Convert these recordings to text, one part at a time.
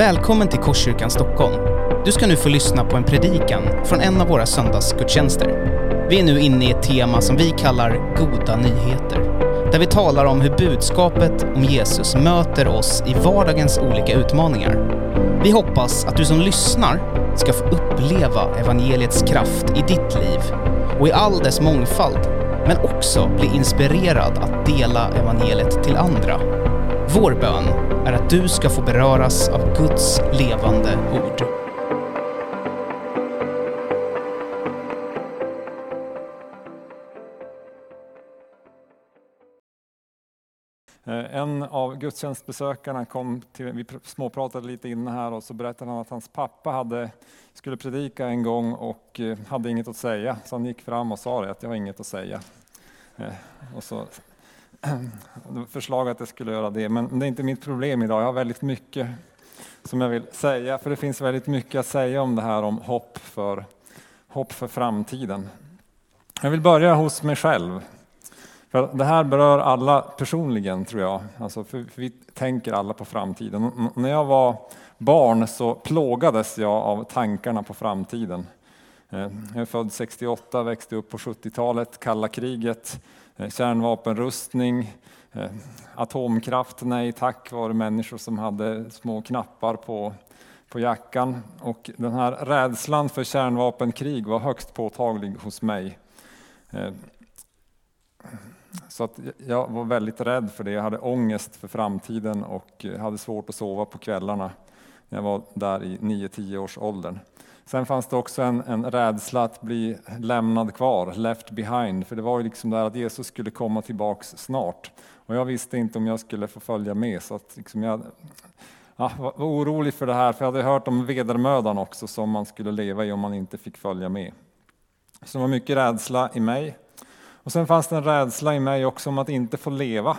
Välkommen till Korskyrkan Stockholm. Du ska nu få lyssna på en predikan från en av våra söndagsgudstjänster. Vi är nu inne i ett tema som vi kallar Goda nyheter. Där vi talar om hur budskapet om Jesus möter oss i vardagens olika utmaningar. Vi hoppas att du som lyssnar ska få uppleva evangeliets kraft i ditt liv och i all dess mångfald, men också bli inspirerad att dela evangeliet till andra. Vår bön är att du ska få beröras av Guds levande ord. Eh, en av gudstjänstbesökarna kom till, vi småpratade lite innan här och så berättade han att hans pappa hade, skulle predika en gång och eh, hade inget att säga. Så han gick fram och sa det, att jag har inget att säga. Eh, och så förslag att jag skulle göra det, men det är inte mitt problem idag. Jag har väldigt mycket som jag vill säga, för det finns väldigt mycket att säga om det här om hopp för, hopp för framtiden. Jag vill börja hos mig själv. För det här berör alla personligen tror jag. Alltså för, för vi tänker alla på framtiden. N- när jag var barn så plågades jag av tankarna på framtiden. Eh, jag är född 68, växte upp på 70-talet, kalla kriget, Eh, kärnvapenrustning, eh, atomkraft, nej tack var det människor som hade små knappar på, på jackan. Och den här rädslan för kärnvapenkrig var högst påtaglig hos mig. Eh, så att jag var väldigt rädd för det. Jag hade ångest för framtiden och hade svårt att sova på kvällarna när jag var där i 9-10 års åldern. Sen fanns det också en, en rädsla att bli lämnad kvar, left behind, för det var ju liksom där att Jesus skulle komma tillbaks snart. Och jag visste inte om jag skulle få följa med, så att liksom jag ja, var orolig för det här, för jag hade hört om vedermödan också som man skulle leva i om man inte fick följa med. Så det var mycket rädsla i mig. Och sen fanns det en rädsla i mig också om att inte få leva.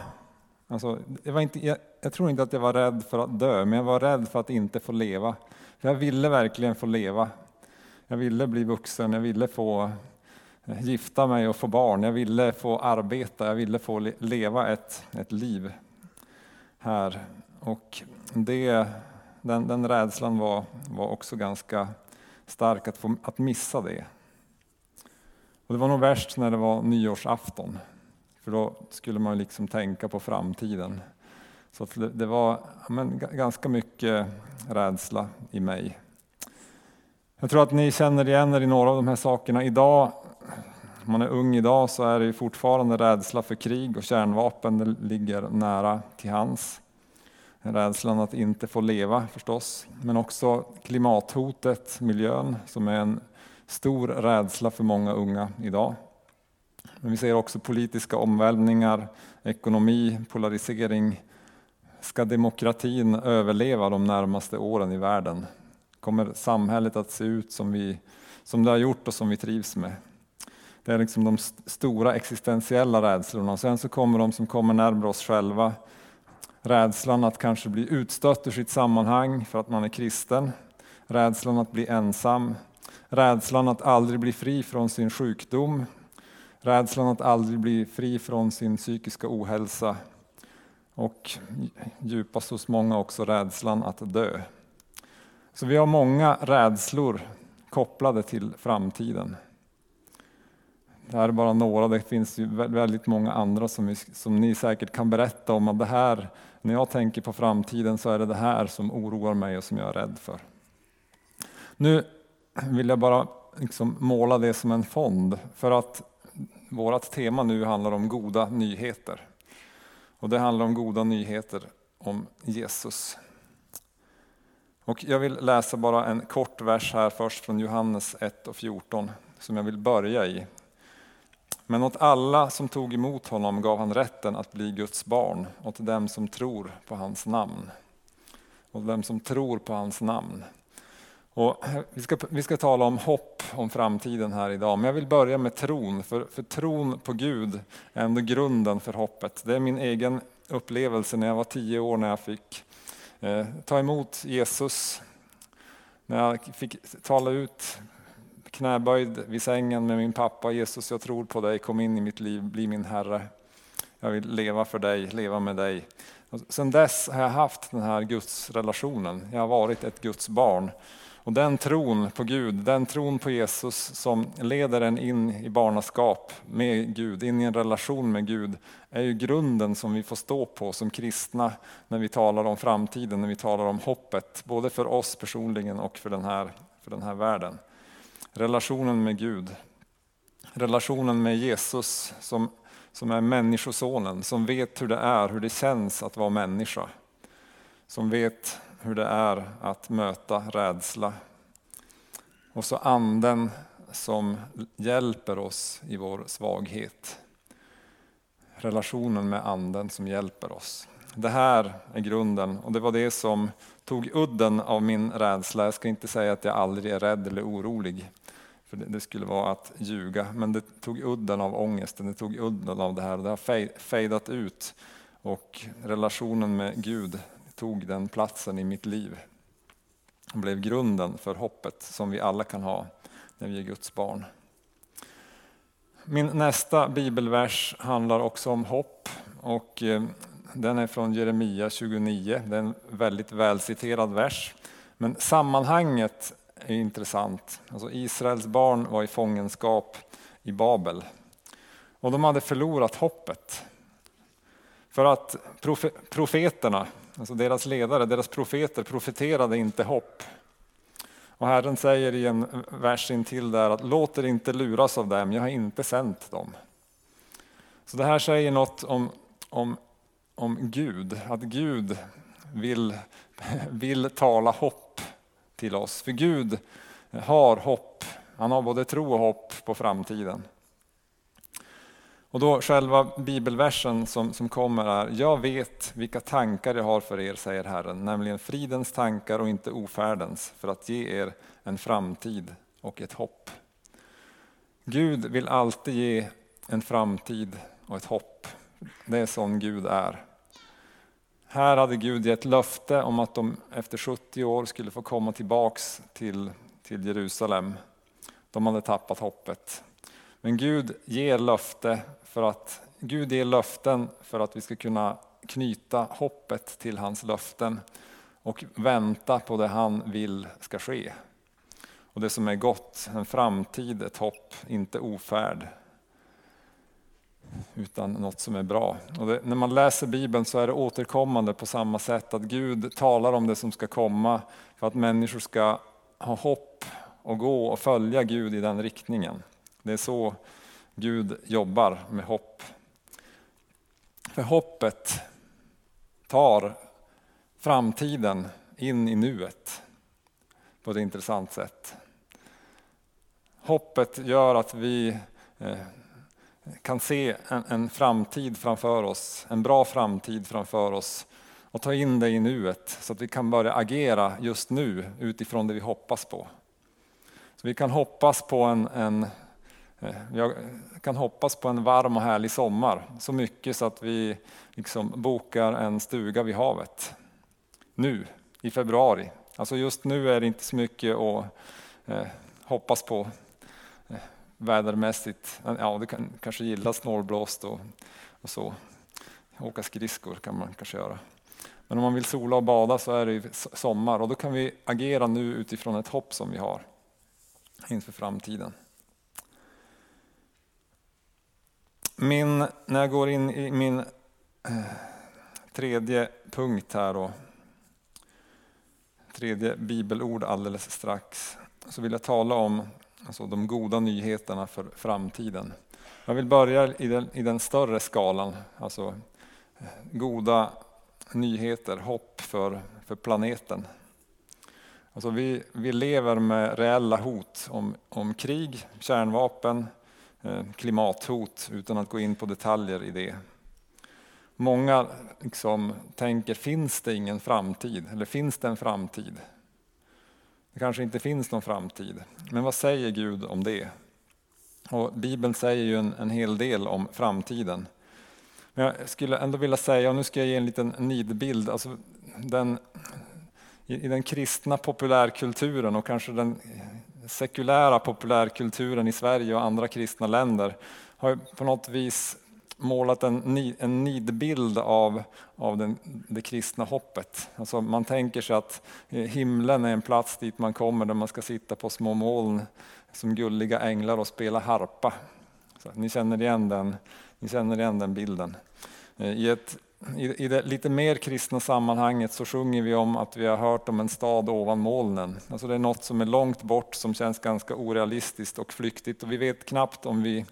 Alltså, det var inte, jag, jag tror inte att jag var rädd för att dö, men jag var rädd för att inte få leva. För jag ville verkligen få leva. Jag ville bli vuxen, jag ville få eh, gifta mig och få barn, jag ville få arbeta, jag ville få leva ett, ett liv här. Och det, den, den rädslan var, var också ganska stark att, få, att missa det. Och det var nog värst när det var nyårsafton. För då skulle man liksom tänka på framtiden. Så det, var men, ganska mycket rädsla i mig. Jag tror att ni känner igen er i några av de här sakerna. Idag, om man är ung idag så är det ju fortfarande rädsla för krig och kärnvapen. Det ligger nära till hands. Rädslan att inte få leva förstås. Men också klimathotet, miljön, som är en stor rädsla för många unga idag. Men vi ser också politiska omvälvningar, ekonomi, polarisering. Ska demokratin överleva de närmaste åren i världen? Kommer samhället att se ut som, vi, som det har gjort och som vi trivs med? Det är liksom de stora existentiella rädslorna. Sen så kommer de som kommer närmare oss själva. Rädslan att kanske bli utstött ur sitt sammanhang för att man är kristen. Rädslan att bli ensam. Rädslan att aldrig bli fri från sin sjukdom. Rädslan att aldrig bli fri från sin psykiska ohälsa. Och djupast hos många också rädslan att dö. Så vi har många rädslor kopplade till framtiden. Det här är bara några, det finns ju väldigt många andra som, vi, som ni säkert kan berätta om att det här, när jag tänker på framtiden så är det det här som oroar mig och som jag är rädd för. Nu vill jag bara liksom måla det som en fond för att vårt tema nu handlar om goda nyheter. Och det handlar om goda nyheter om Jesus. Och jag vill läsa bara en kort vers här först från Johannes 1 och 14 som jag vill börja i. Men åt alla som tog emot honom gav han rätten att bli Guds barn, åt dem som tror på hans namn. Åt dem som tror på hans namn. Och vi, ska, vi ska tala om hopp om framtiden här idag, men jag vill börja med tron, för, för tron på Gud är ändå grunden för hoppet. Det är min egen upplevelse när jag var tio år när jag fick eh, ta emot Jesus. När jag fick tala ut knäböjd vid sängen med min pappa. Jesus, jag tror på dig, kom in i mitt liv, bli min Herre. Jag vill leva för dig, leva med dig. Sedan dess har jag haft den här gudsrelationen. Jag har varit ett Guds barn. Och den tron på Gud, den tron på Jesus som leder en in i barnaskap med Gud, in i en relation med Gud, är ju grunden som vi får stå på som kristna när vi talar om framtiden, när vi talar om hoppet, både för oss personligen och för den här, för den här världen. Relationen med Gud, relationen med Jesus som, som är människosonen, som vet hur det är, hur det känns att vara människa. Som vet hur det är att möta rädsla. Och så anden som hjälper oss i vår svaghet. Relationen med anden som hjälper oss. Det här är grunden och det var det som tog udden av min rädsla. Jag ska inte säga att jag aldrig är rädd eller orolig. För det skulle vara att ljuga. Men det tog udden av ångesten, det tog udden av det här. Det har fejdat ut. Och relationen med Gud tog den platsen i mitt liv. Han blev grunden för hoppet som vi alla kan ha när vi är Guds barn. Min nästa bibelvers handlar också om hopp. Och eh, den är från Jeremia 29. Det är en väldigt välciterad vers. Men sammanhanget är intressant. Alltså Israels barn var i fångenskap i Babel. Och de hade förlorat hoppet. För att profeterna, alltså deras ledare, deras profeter profeterade inte hopp. Och Herren säger i en vers intill där att låt er inte luras av dem, jag har inte sänt dem. Så det här säger något om, om, om Gud, att Gud vill, vill tala hopp till oss. För Gud har hopp, han har både tro och hopp på framtiden. Och då själva bibelversen som, som kommer är, jag vet vilka tankar jag har för er, säger Herren, nämligen fridens tankar och inte ofärdens, för att ge er en framtid och ett hopp. Gud vill alltid ge en framtid och ett hopp. Det är sån Gud är. Här hade Gud gett löfte om att de efter 70 år skulle få komma tillbaks till, till Jerusalem. De hade tappat hoppet. Men Gud ger löfte för att Gud ger löften för att vi ska kunna knyta hoppet till hans löften och vänta på det han vill ska ske. Och det som är gott, en framtid, ett hopp, inte ofärd. Utan något som är bra. Och det, när man läser Bibeln så är det återkommande på samma sätt att Gud talar om det som ska komma för att människor ska ha hopp och gå och följa Gud i den riktningen. Det är så Gud jobbar med hopp. För hoppet tar framtiden in i nuet på ett intressant sätt. Hoppet gör att vi eh, kan se en, framtid framför oss, en bra framtid framför oss och ta in det i nuet så att vi kan börja agera just nu utifrån det vi hoppas på. Så vi kan hoppas på en, en Eh, jag kan hoppas på en varm och härlig sommar, så mycket så att vi liksom bokar en stuga vid havet. Nu, i februari. Alltså just nu är det inte så mycket att eh, hoppas på eh, vädermässigt. Ja, det kan kanske gillas snålblåst och, och så. Åka skridskor kan man kanske göra. Men om man vill sola och bada så är det sommar och då kan vi agera nu utifrån ett hopp som vi har inför framtiden. Min, när jag går in i min eh, tredje punkt här då, tredje bibelord alldeles strax, så vill jag tala om alltså, de goda nyheterna för framtiden. Jag vill börja i den, i den större skalan, alltså eh, goda nyheter, hopp för, för planeten. Alltså vi, vi lever med reella hot om, om krig, kärnvapen, Eh, klimathot utan att gå in på detaljer i det. Många liksom tänker, finns det ingen framtid? Eller finns det en framtid? Det kanske inte finns någon framtid. Men vad säger Gud om det? Och Bibeln säger ju en, en hel del om framtiden. Men jag skulle ändå vilja säga, och nu ska jag ge en liten nidbild, alltså den, i, i den kristna populärkulturen och kanske den sekulära populärkulturen i Sverige och andra kristna länder har på något vis målat en, en nidbild av, av den, det kristna hoppet. Alltså man tänker sig att himlen är en plats dit man kommer där man ska sitta på små moln som gulliga änglar och spela harpa. Så, ni, känner igen den, ni känner igen den bilden. Eh, I, ett, i, I det lite mer kristna sammanhanget så sjunger vi om att vi har hört om en stad ovan molnen. Alltså det är något som är långt bort som känns ganska orealistiskt och flyktigt och vi vet knappt om vi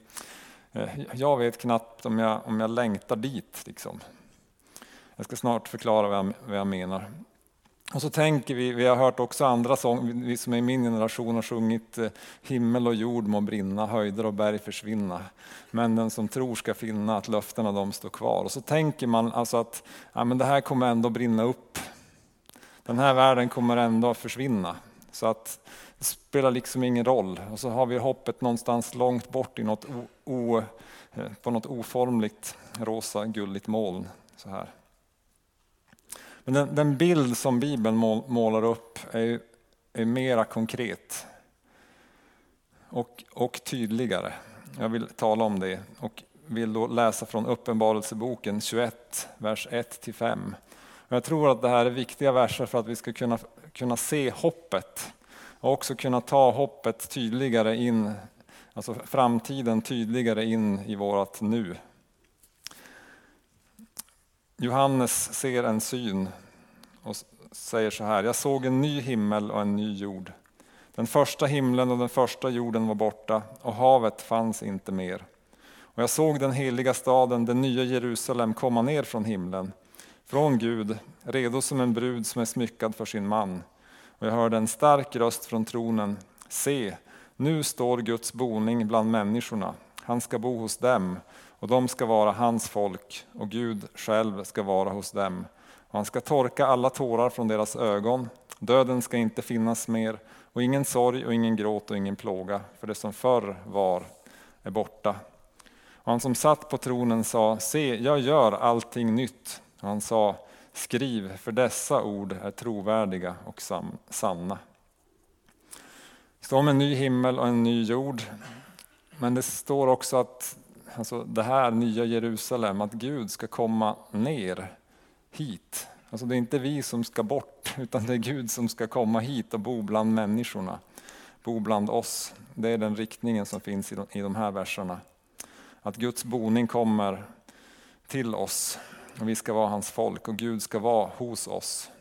eh, jag vet knappt om jag, om jag längtar dit. Liksom. Jag ska snart förklara vad jag, vad jag menar. Och så tänker vi, vi har hört också andra sånger, vi som är i min generation har sjungit eh, Himmel och jord må brinna, höjder och berg försvinna. Men den som tror ska finna att löftena de står kvar. Och så tänker man alltså att ja, men det här kommer ändå brinna upp. Den här världen kommer ändå försvinna. Så att det spelar liksom ingen roll. Och så har vi hoppet någonstans långt bort i något o, o, eh, på något oformligt rosa gulligt moln. Så här. Men den, den bild som Bibeln målar upp är, är mera konkret och, och tydligare. Jag vill tala om det och vill då läsa från Uppenbarelseboken 21, vers 1-5. Jag tror att det här är viktiga verser för att vi ska kunna, kunna se hoppet och också kunna ta hoppet tydligare in, alltså framtiden tydligare in i vårt nu. Johannes ser en syn och säger så här, jag såg en ny himmel och en ny jord. Den första himlen och den första jorden var borta och havet fanns inte mer. Och jag såg den heliga staden, den nya Jerusalem, komma ner från himlen, från Gud, redo som en brud som är smyckad för sin man. Och jag hörde en stark röst från tronen. Se, nu står Guds boning bland människorna. Han ska bo hos dem och de ska vara hans folk och Gud själv ska vara hos dem. Och han ska torka alla tårar från deras ögon. Döden ska inte finnas mer och ingen sorg och ingen gråt och ingen plåga, för det som förr var är borta. Och han som satt på tronen sa, se, jag gör allting nytt. Och han sa, Skriv, för dessa ord är trovärdiga och sanna. Det står om en ny himmel och en ny jord. Men det står också att alltså det här nya Jerusalem, att Gud ska komma ner hit. Alltså det är inte vi som ska bort, utan det är Gud som ska komma hit och bo bland människorna. Bo bland oss. Det är den riktningen som finns i de här verserna. Att Guds boning kommer till oss och vi ska vara hans folk och Gud ska vara hos oss.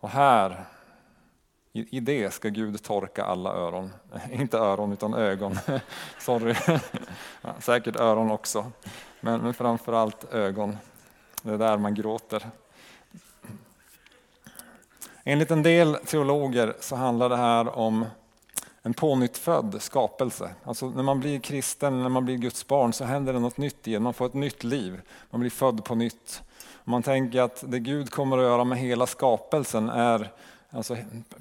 Och här, i, det ska Gud torka alla öron. Inte öron utan ögon. Sorry. Ja, säkert öron också. Men, men framförallt ögon. Det är där man gråter. Enligt en del teologer så handlar det här om en pånyttfödd skapelse. Alltså när man blir kristen, när man blir Guds barn så händer det något nytt igen. Man får ett nytt liv. Man blir född på nytt. Man tänker att det Gud kommer att göra med hela skapelsen är Alltså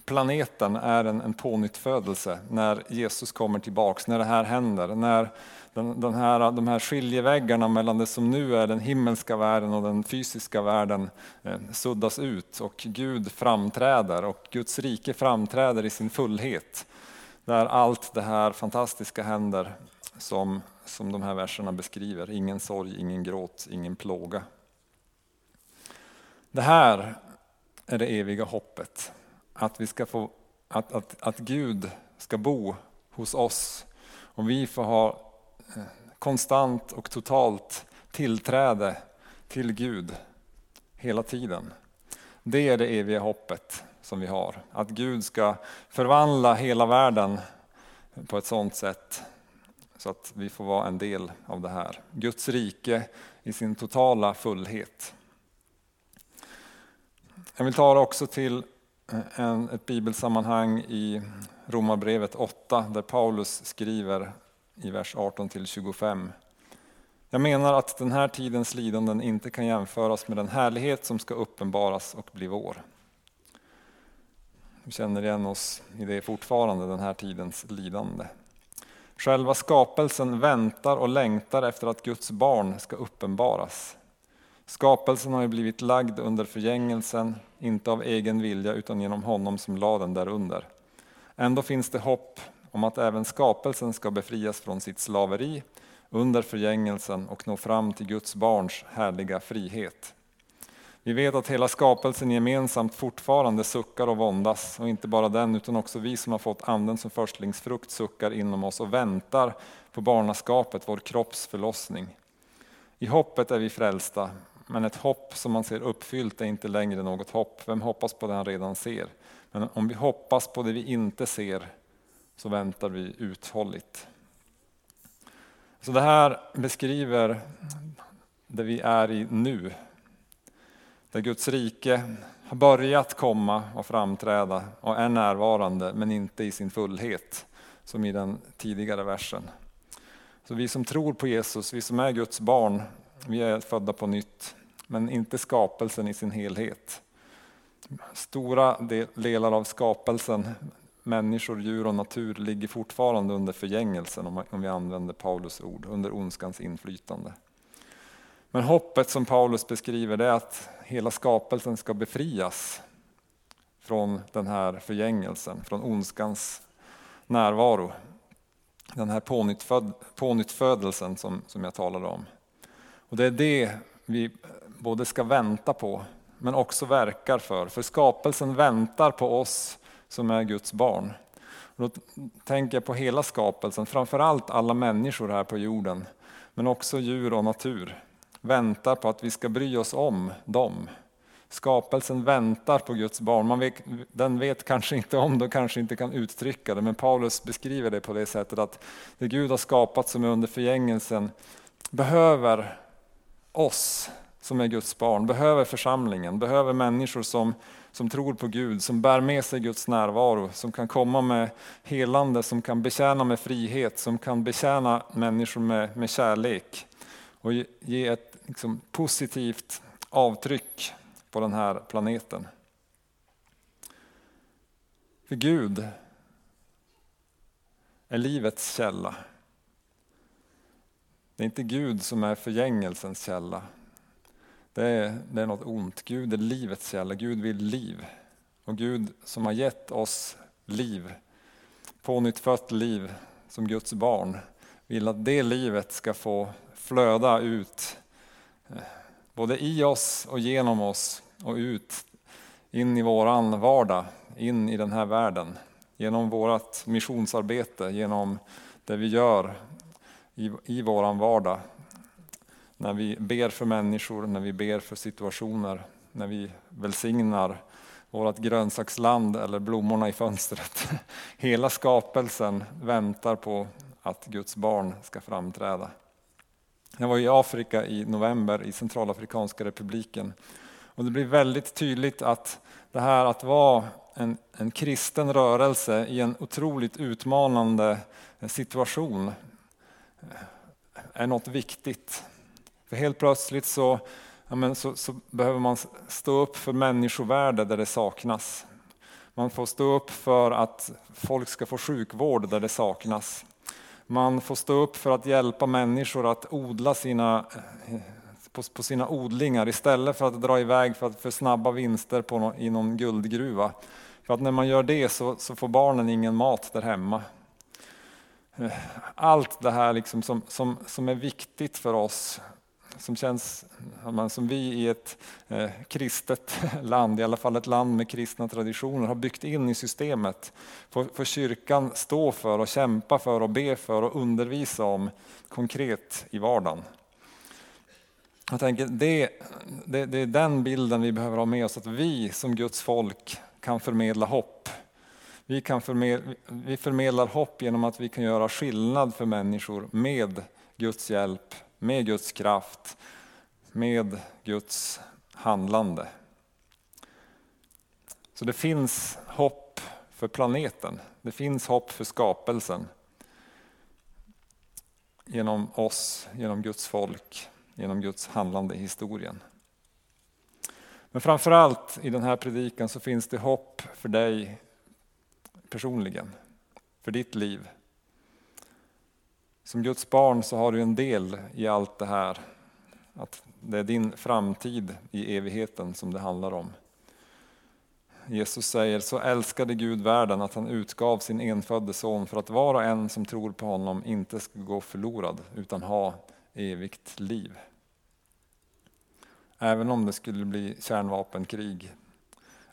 planeten är en, en pånyttfödelse när Jesus kommer tillbaks, när det här händer. När den, den här, de här skiljeväggarna mellan det som nu är den himmelska världen och den fysiska världen eh, suddas ut och Gud framträder och Guds rike framträder i sin fullhet. Där allt det här fantastiska händer som, som de här verserna beskriver. Ingen sorg, ingen gråt, ingen plåga. Det här är det eviga hoppet. Att, vi ska få, att, att, att Gud ska bo hos oss och vi får ha eh, konstant och totalt tillträde till Gud hela tiden. Det är det eviga hoppet som vi har. Att Gud ska förvandla hela världen på ett sådant sätt så att vi får vara en del av det här. Guds rike i sin totala fullhet. Jag vill ta det också till en, ett bibelsammanhang i Romarbrevet 8 där Paulus skriver i vers 18 till 25. Jag menar att den här tidens lidanden inte kan jämföras med den härlighet som ska uppenbaras och bli vår. Vi känner igen oss i det fortfarande, den här tidens lidande. Själva skapelsen väntar och längtar efter att Guds barn ska uppenbaras. Skapelsen har ju blivit lagd under förgängelsen, inte av egen vilja utan genom honom som lade den därunder. Ändå finns det hopp om att även skapelsen ska befrias från sitt slaveri under förgängelsen och nå fram till Guds barns härliga frihet. Vi vet att hela skapelsen gemensamt fortfarande suckar och våndas och inte bara den utan också vi som har fått anden som förstlingsfrukt suckar inom oss och väntar på barnaskapet, vår kropps förlossning. I hoppet är vi frälsta, men ett hopp som man ser uppfyllt är inte längre något hopp. Vem hoppas på det han redan ser? Men om vi hoppas på det vi inte ser så väntar vi uthålligt. Så det här beskriver det vi är i nu. Där Guds rike har börjat komma och framträda och är närvarande men inte i sin fullhet som i den tidigare versen. Så vi som tror på Jesus, vi som är Guds barn, vi är födda på nytt men inte skapelsen i sin helhet. Stora delar av skapelsen, människor, djur och natur ligger fortfarande under förgängelsen om vi använder Paulus ord, under ondskans inflytande. Men hoppet som Paulus beskriver det är att hela skapelsen ska befrias från den här förgängelsen, från ondskans närvaro. Den här pånyttföd, pånyttfödelsen som, som jag talade om. Och det är det vi både ska vänta på men också verkar för. För skapelsen väntar på oss som är Guds barn. då tänker jag på hela skapelsen, framförallt alla människor här på jorden, men också djur och natur. Väntar på att vi ska bry oss om dem. Skapelsen väntar på Guds barn. Man vet, den vet kanske inte om det och kanske inte kan uttrycka det, men Paulus beskriver det på det sättet att det Gud har skapat som är under förgängelsen behöver oss som är Guds barn, behöver församlingen, behöver människor som, som tror på Gud, som bär med sig Guds närvaro, som kan komma med helande, som kan betjäna med frihet, som kan betjäna människor med, med kärlek och ge, ett liksom, positivt avtryck på den här planeten. För Gud är livets källa. Det är inte Gud som är förgängelsens källa. Det är, det är något ont. Gud är livets källa. Gud vill liv. Och Gud som har gett oss liv, pånyttfött liv som Guds barn, vill att det livet ska få flöda ut eh, både i oss och genom oss och ut in i våran vardag, in i den här världen. Genom vårt missionsarbete, genom det vi gör i, i våran vardag när vi ber för människor, när vi ber för situationer, när vi välsignar vårt grönsaksland eller blommorna i fönstret. Hela skapelsen väntar på att Guds barn ska framträda. Jag var i Afrika i november i Centralafrikanska republiken och det blir väldigt tydligt att det här att vara en, en kristen rörelse i en otroligt utmanande situation är något viktigt. För helt plötsligt så, ja men så, så, behöver man stå upp för människovärde där det saknas. Man får stå upp för att folk ska få sjukvård där det saknas. Man får stå upp för att hjälpa människor att odla sina, på, på sina odlingar istället för att dra iväg för, för snabba vinster på no, i någon guldgruva. För att när man gör det så, så får barnen ingen mat där hemma. Eh, allt det här liksom som, som, som är viktigt för oss som känns som vi i ett eh, kristet land, i alla fall ett land med kristna traditioner, har byggt in i systemet. Får, får kyrkan stå för och kämpa för och be för och undervisa om konkret i vardagen. Jag tänker, det, det, det är den bilden vi behöver ha med oss, att vi som Guds folk kan förmedla hopp. Vi, kan förmedla, vi förmedlar hopp genom att vi kan göra skillnad för människor med Guds hjälp med Guds kraft, med Guds handlande. Så det finns hopp för planeten, det finns hopp för skapelsen. Genom oss, genom Guds folk, genom Guds handlande i historien. Men framförallt i den här predikan så finns det hopp för dig personligen, för ditt liv. Som Guds barn så har du en del i allt det här. Att det är din framtid i evigheten som det handlar om. Jesus säger, så älskade Gud världen att han utgav sin enfödde son för att var och en som tror på honom inte ska gå förlorad utan ha evigt liv. Även om det skulle bli kärnvapenkrig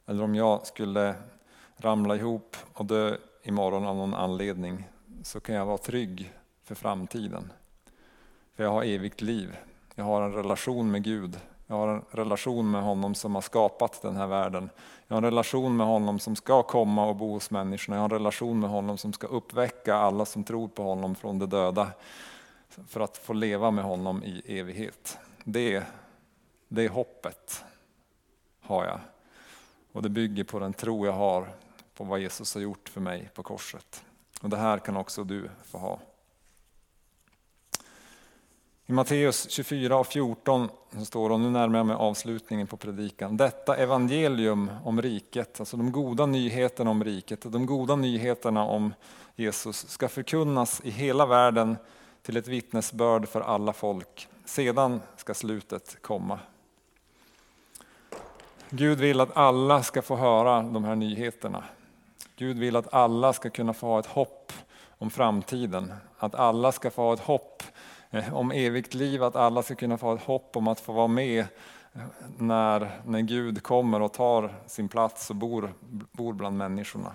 eller om jag skulle ramla ihop och dö imorgon av någon anledning så kan jag vara trygg för framtiden. För jag har evigt liv. Jag har en relation med Gud. Jag har en relation med honom som har skapat den här världen. Jag har en relation med honom som ska komma och bo hos människorna. Jag har en relation med honom som ska uppväcka alla som tror på honom från de döda för att få leva med honom i evighet. Det, det hoppet har jag. Och det bygger på den tro jag har på vad Jesus har gjort för mig på korset. Och det här kan också du få ha. I Matteus 24 och 14 så står det, och nu närmar jag mig avslutningen på predikan. Detta evangelium om riket, alltså de goda nyheterna om riket, de goda nyheterna om Jesus ska förkunnas i hela världen till ett vittnesbörd för alla folk. Sedan ska slutet komma. Gud vill att alla ska få höra de här nyheterna. Gud vill att alla ska kunna få ha ett hopp om framtiden. Att alla ska få ha ett hopp eh, om evigt liv, att alla ska kunna få ha ett hopp om att få vara med eh, när, när Gud kommer och tar sin plats och bor, bor bland människorna.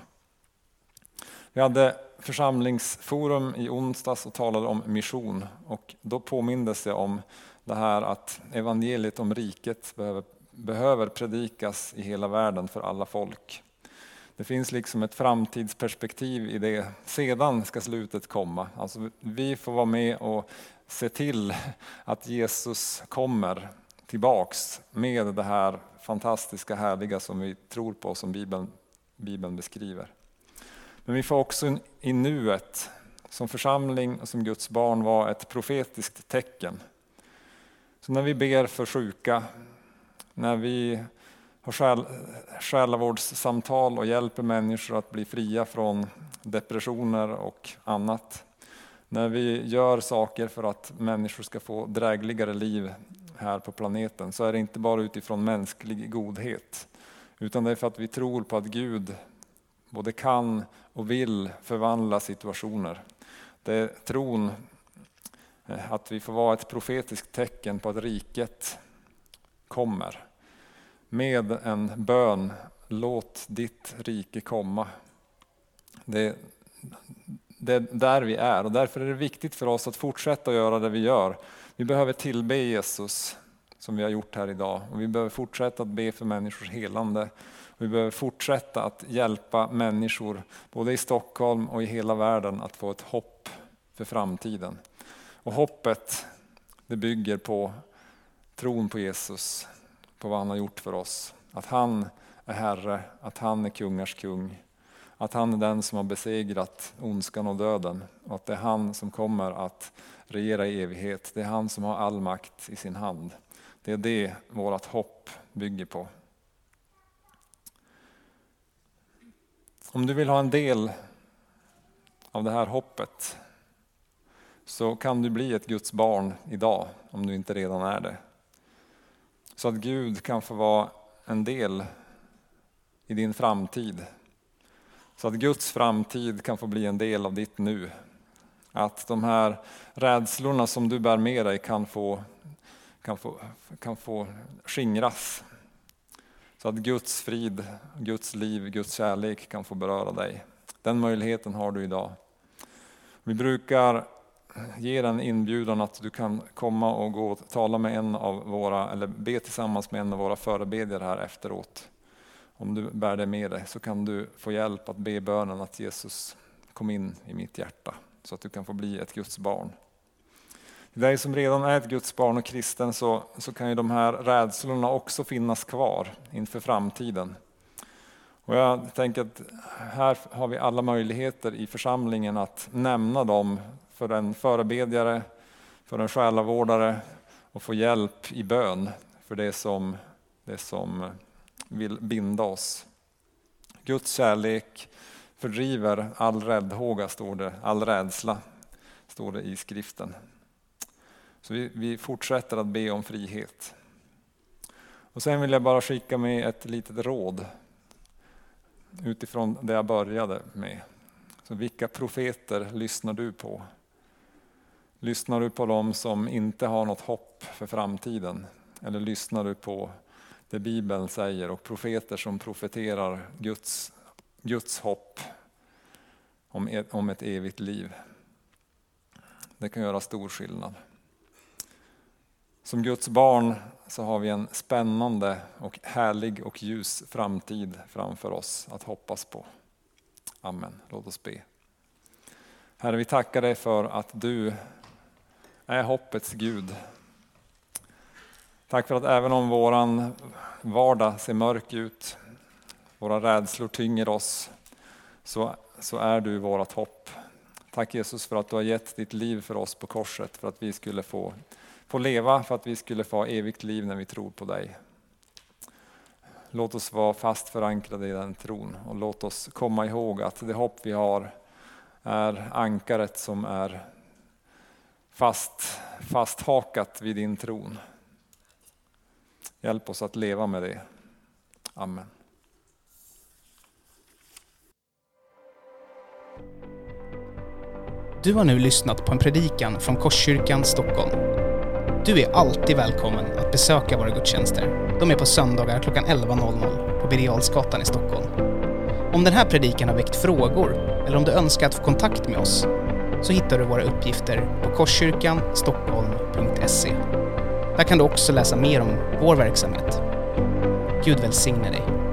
Vi hade församlingsforum i onsdags och talade om mission och då påmindes jag om det här att evangeliet om riket behöver, behöver predikas i hela världen för alla folk. Det finns liksom ett framtidsperspektiv i det. Sedan ska slutet komma. Alltså vi får vara med och se till att Jesus kommer tillbaks med det här fantastiska, härliga som vi tror på, som Bibeln, Bibeln beskriver. Men vi får också i nuet, som församling och som Guds barn, vara ett profetiskt tecken. Så när vi ber för sjuka, när vi har själ, själavårdssamtal och hjälper människor att bli fria från depressioner och annat. När vi gör saker för att människor ska få drägligare liv här på planeten så är det inte bara utifrån mänsklig godhet. Utan det är för att vi tror på att Gud både kan och vill förvandla situationer. Det är tron eh, att vi får vara ett profetiskt tecken på att riket kommer med en bön, låt ditt rike komma. Det, det är där vi är och därför är det viktigt för oss att fortsätta göra det vi gör. Vi behöver tillbe Jesus som vi har gjort här idag och vi behöver fortsätta att be för människors helande. Vi behöver fortsätta att hjälpa människor både i Stockholm och i hela världen att få ett hopp för framtiden. Och hoppet det bygger på tron på Jesus, på vad han har gjort för oss. Att han är Herre, att han är kungars kung. Att han är den som har besegrat ondskan och döden och att det är han som kommer att regera i evighet. Det är han som har all makt i sin hand. Det är det vårt hopp bygger på. Om du vill ha en del av det här hoppet så kan du bli ett Guds barn idag om du inte redan är det. Så att Gud kan få vara en del i din framtid. Så att Guds framtid kan få bli en del av ditt nu. Att de här rädslorna som du bär med dig kan få, kan få, kan få skingras. Så att Guds frid, Guds liv, Guds kärlek kan få beröra dig. Den möjligheten har du idag. Vi brukar ger en inbjudan att du kan komma och gå och tala med en av våra, eller be tillsammans med en av våra förebedjare här efteråt. Om du bär det med dig så kan du få hjälp att be bönen att Jesus kom in i mitt hjärta så att du kan få bli ett Guds barn. Till dig som redan är ett Guds barn och kristen så, så kan ju de här rädslorna också finnas kvar inför framtiden. Och jag tänker att här har vi alla möjligheter i församlingen att nämna dem för en förebedjare, för en själavårdare och få hjälp i bön för det som, det som vill binda oss. Guds kärlek fördriver all räddhåga, står det, all rädsla, står det i skriften. Så vi, vi fortsätter att be om frihet. Och sen vill jag bara skicka med ett litet råd. utifrån det jag började med. Så vilka profeter lyssnar du på? Lyssnar du på dem som inte har något hopp för framtiden? Eller lyssnar du på det Bibeln säger och profeter som profeterar Guds, Guds hopp om e, om ett evigt liv? Det kan göra stor skillnad. Som Guds barn så har vi en spännande och härlig och ljus framtid framför oss att hoppas på. Amen. Låt oss be. Herre, vi tackar dig för att du är hoppets Gud. Tack för att även om våran vardag ser mörk ut, våra rädslor tynger oss, så, så är du vårt hopp. Tack Jesus för att du har gett ditt liv för oss på korset för att vi skulle få, få leva, för att vi skulle få evigt liv när vi tror på dig. Låt oss vara fast förankrade i den tron och låt oss komma ihåg att det hopp vi har är ankaret som är fast, fasthakat vid din tron. Hjälp oss att leva med det. Amen. Du har nu lyssnat på en predikan från Korskyrkan Stockholm. Du är alltid välkommen att besöka våra gudstjänster. De är på söndagar klockan 11.00 på Birger i Stockholm. Om den här predikan har väckt frågor eller om du önskar att få kontakt med oss så hittar du våra uppgifter på korskyrkanstockholm.se. Där kan du också läsa mer om vår verksamhet. Gud välsigne dig.